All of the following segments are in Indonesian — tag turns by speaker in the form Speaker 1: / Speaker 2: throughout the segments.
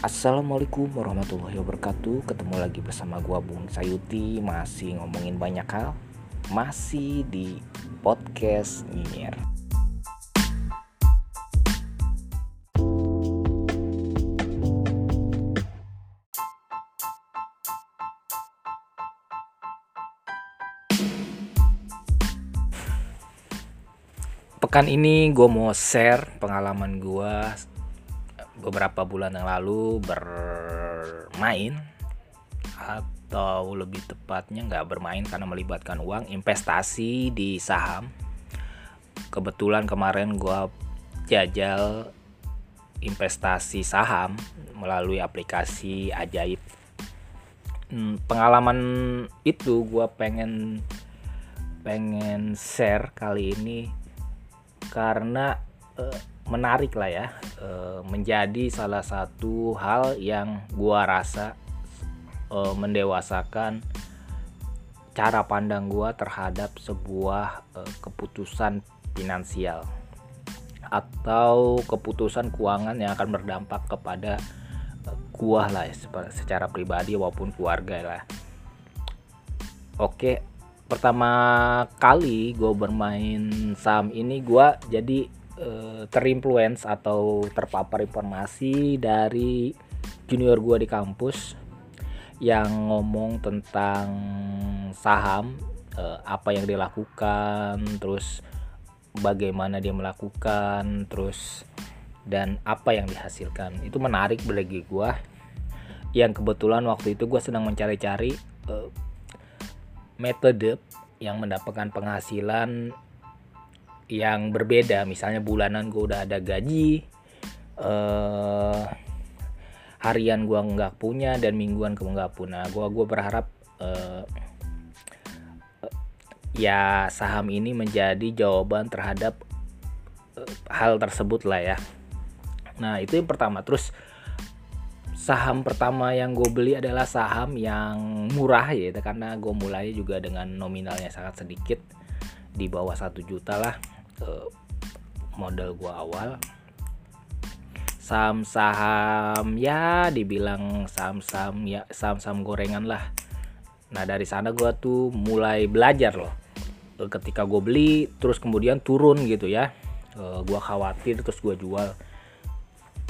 Speaker 1: Assalamualaikum warahmatullahi wabarakatuh. Ketemu lagi bersama gua Bung Sayuti. Masih ngomongin banyak hal Masih di podcast Nyinyir. Pekan ini gue mau share pengalaman gue beberapa bulan yang lalu bermain atau lebih tepatnya nggak bermain karena melibatkan uang investasi di saham. Kebetulan kemarin gue jajal investasi saham melalui aplikasi ajaib. Hmm, pengalaman itu gue pengen pengen share kali ini karena uh, menarik lah ya uh, menjadi salah satu hal yang gua rasa uh, mendewasakan cara pandang gua terhadap sebuah uh, keputusan finansial atau keputusan keuangan yang akan berdampak kepada gua lah ya, secara pribadi maupun keluarga lah. Oke, pertama kali gue bermain saham ini gue jadi uh, terinfluence atau terpapar informasi dari junior gue di kampus yang ngomong tentang saham uh, apa yang dilakukan terus bagaimana dia melakukan terus dan apa yang dihasilkan. Itu menarik bagi gue yang kebetulan waktu itu gue sedang mencari-cari uh, metode yang mendapatkan penghasilan yang berbeda. Misalnya bulanan gue udah ada gaji eh, harian gue nggak punya dan mingguan gue nggak punya. Gue gue berharap eh, ya saham ini menjadi jawaban terhadap eh, hal tersebut lah ya. Nah itu yang pertama. Terus saham pertama yang gue beli adalah saham yang murah ya karena gue mulai juga dengan nominalnya sangat sedikit di bawah satu juta lah uh, modal gue awal. Saham-saham ya dibilang saham-saham ya saham-saham gorengan lah. Nah dari sana gue tuh mulai belajar loh. Ketika gue beli terus kemudian turun gitu ya. Uh, gue khawatir terus gue jual.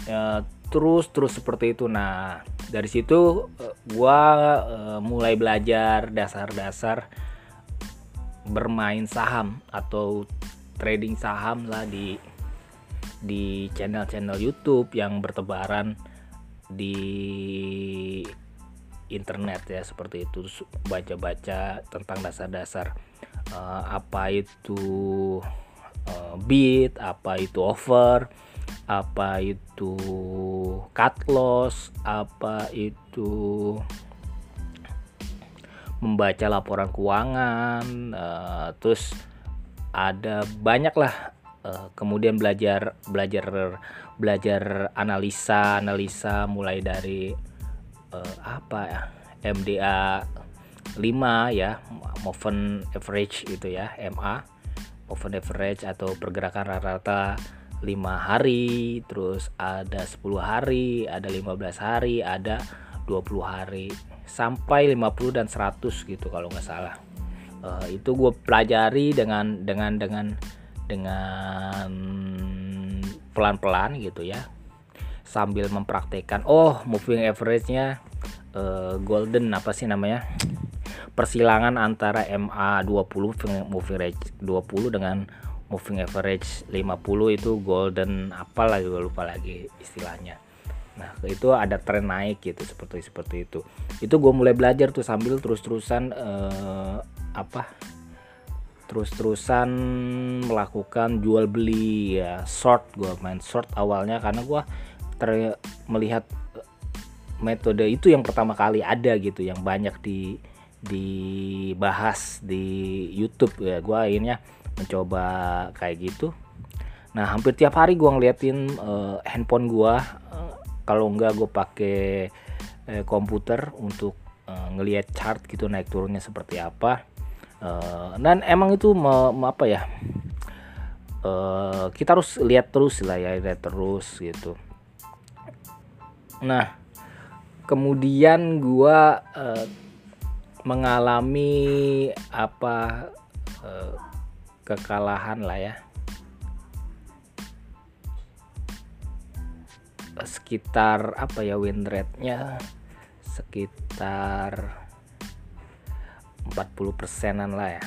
Speaker 1: Uh, terus terus seperti itu. Nah dari situ uh, gua uh, mulai belajar dasar-dasar bermain saham atau trading saham lah di di channel-channel YouTube yang bertebaran di internet ya seperti itu. Baca-baca tentang dasar-dasar uh, apa itu uh, beat apa itu over apa itu cut loss, apa itu membaca laporan keuangan, uh, terus ada banyak lah uh, kemudian belajar belajar belajar analisa analisa mulai dari uh, apa ya MDA 5 ya movement average itu ya MA movement average atau pergerakan rata-rata 5 hari terus ada 10 hari ada 15 hari ada 20 hari sampai 50 dan 100 gitu kalau nggak salah uh, itu gue pelajari dengan dengan dengan dengan pelan-pelan gitu ya. Sambil mempraktekkan oh moving average-nya uh, golden apa sih namanya? Persilangan antara MA 20 moving average 20 dengan moving average 50 itu golden apalah juga lupa lagi istilahnya. Nah itu ada tren naik gitu seperti seperti itu. Itu gue mulai belajar tuh sambil terus-terusan eh, apa terus-terusan melakukan jual beli ya short gue main short awalnya karena gue ter melihat metode itu yang pertama kali ada gitu yang banyak di dibahas di YouTube ya. Gue akhirnya mencoba kayak gitu. Nah hampir tiap hari gue ngeliatin uh, handphone gue uh, kalau enggak gue pakai uh, komputer untuk uh, ngeliat chart gitu naik turunnya seperti apa uh, dan emang itu me, me, apa ya? Uh, kita harus lihat terus lah ya lihat terus gitu. Nah kemudian gua uh, mengalami apa uh, kekalahan lah ya. Sekitar apa ya win rate-nya sekitar 40 persenan lah ya.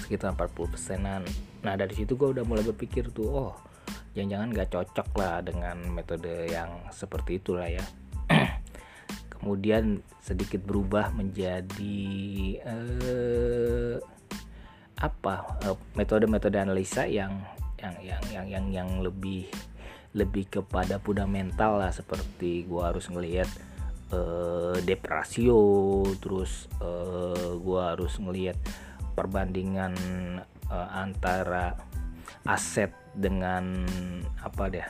Speaker 1: Sekitar 40 persenan. Nah dari situ gue udah mulai berpikir tuh oh jangan-jangan gak cocok lah dengan metode yang seperti itulah ya. Kemudian sedikit berubah menjadi eh, apa eh, metode-metode analisa yang yang yang yang yang yang lebih lebih kepada fundamental lah seperti gua harus ngelihat uh, deprasio terus uh, gua harus ngelihat perbandingan uh, antara aset dengan apa deh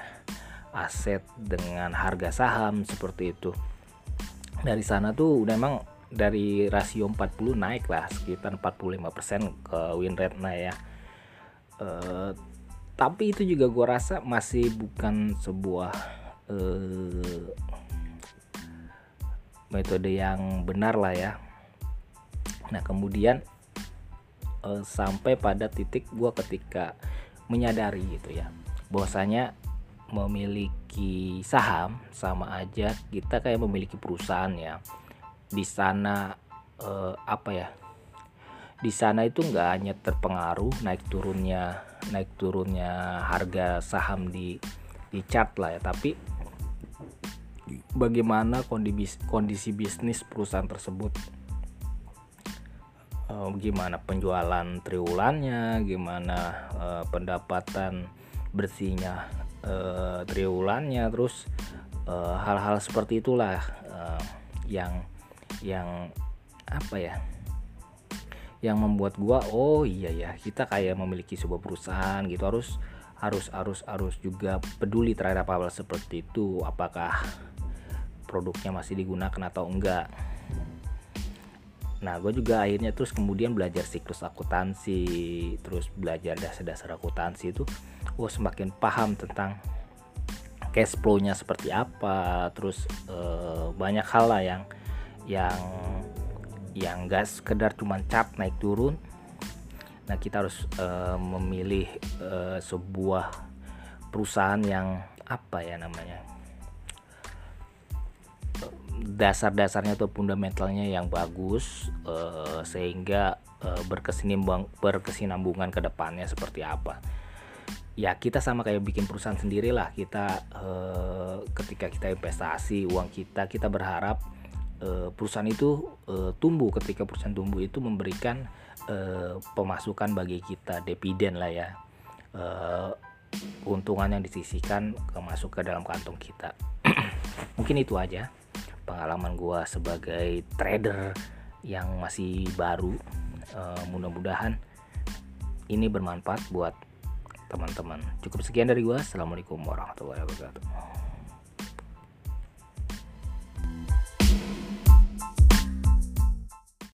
Speaker 1: aset dengan harga saham seperti itu. Dari sana tuh udah emang dari rasio 40 naik lah sekitar 45% ke win rate nah ya. Uh, tapi itu juga gue rasa masih bukan sebuah uh, metode yang benar lah ya. Nah kemudian uh, sampai pada titik gue ketika menyadari gitu ya bahwasanya memiliki saham sama aja kita kayak memiliki perusahaan ya. Di sana uh, apa ya di sana itu nggak hanya terpengaruh naik turunnya naik turunnya harga saham di di chart lah ya tapi bagaimana kondisi bisnis perusahaan tersebut. E, gimana penjualan triwulannya gimana e, pendapatan bersihnya e, triwulannya terus hal-hal seperti itulah yang yang apa ya yang membuat gua oh iya ya kita kayak memiliki sebuah perusahaan gitu harus harus juga peduli terhadap hal seperti itu. Apakah produknya masih digunakan atau enggak. Nah gue juga akhirnya terus kemudian belajar siklus akuntansi terus belajar dasar-dasar akuntansi itu gue semakin paham tentang cash flow-nya seperti apa terus eh, banyak hal lah yang yang yang gak sekedar cuma cat naik turun nah kita harus uh, memilih uh, sebuah perusahaan yang apa ya namanya dasar-dasarnya atau fundamentalnya yang bagus uh, sehingga berkesinambung berkesinambungan ke depannya seperti apa. Ya kita sama kayak bikin perusahaan sendiri lah kita uh, ketika kita investasi uang kita kita berharap uh, perusahaan itu uh, tumbuh. Ketika perusahaan tumbuh itu memberikan uh, pemasukan bagi kita dividen lah ya. Keuntungan yang disisihkan masuk ke dalam kantong kita. Mungkin itu aja pengalaman gua sebagai trader yang masih baru. Mudah-mudahan ini bermanfaat buat teman-teman. Cukup sekian dari gua. Assalamualaikum warahmatullahi wabarakatuh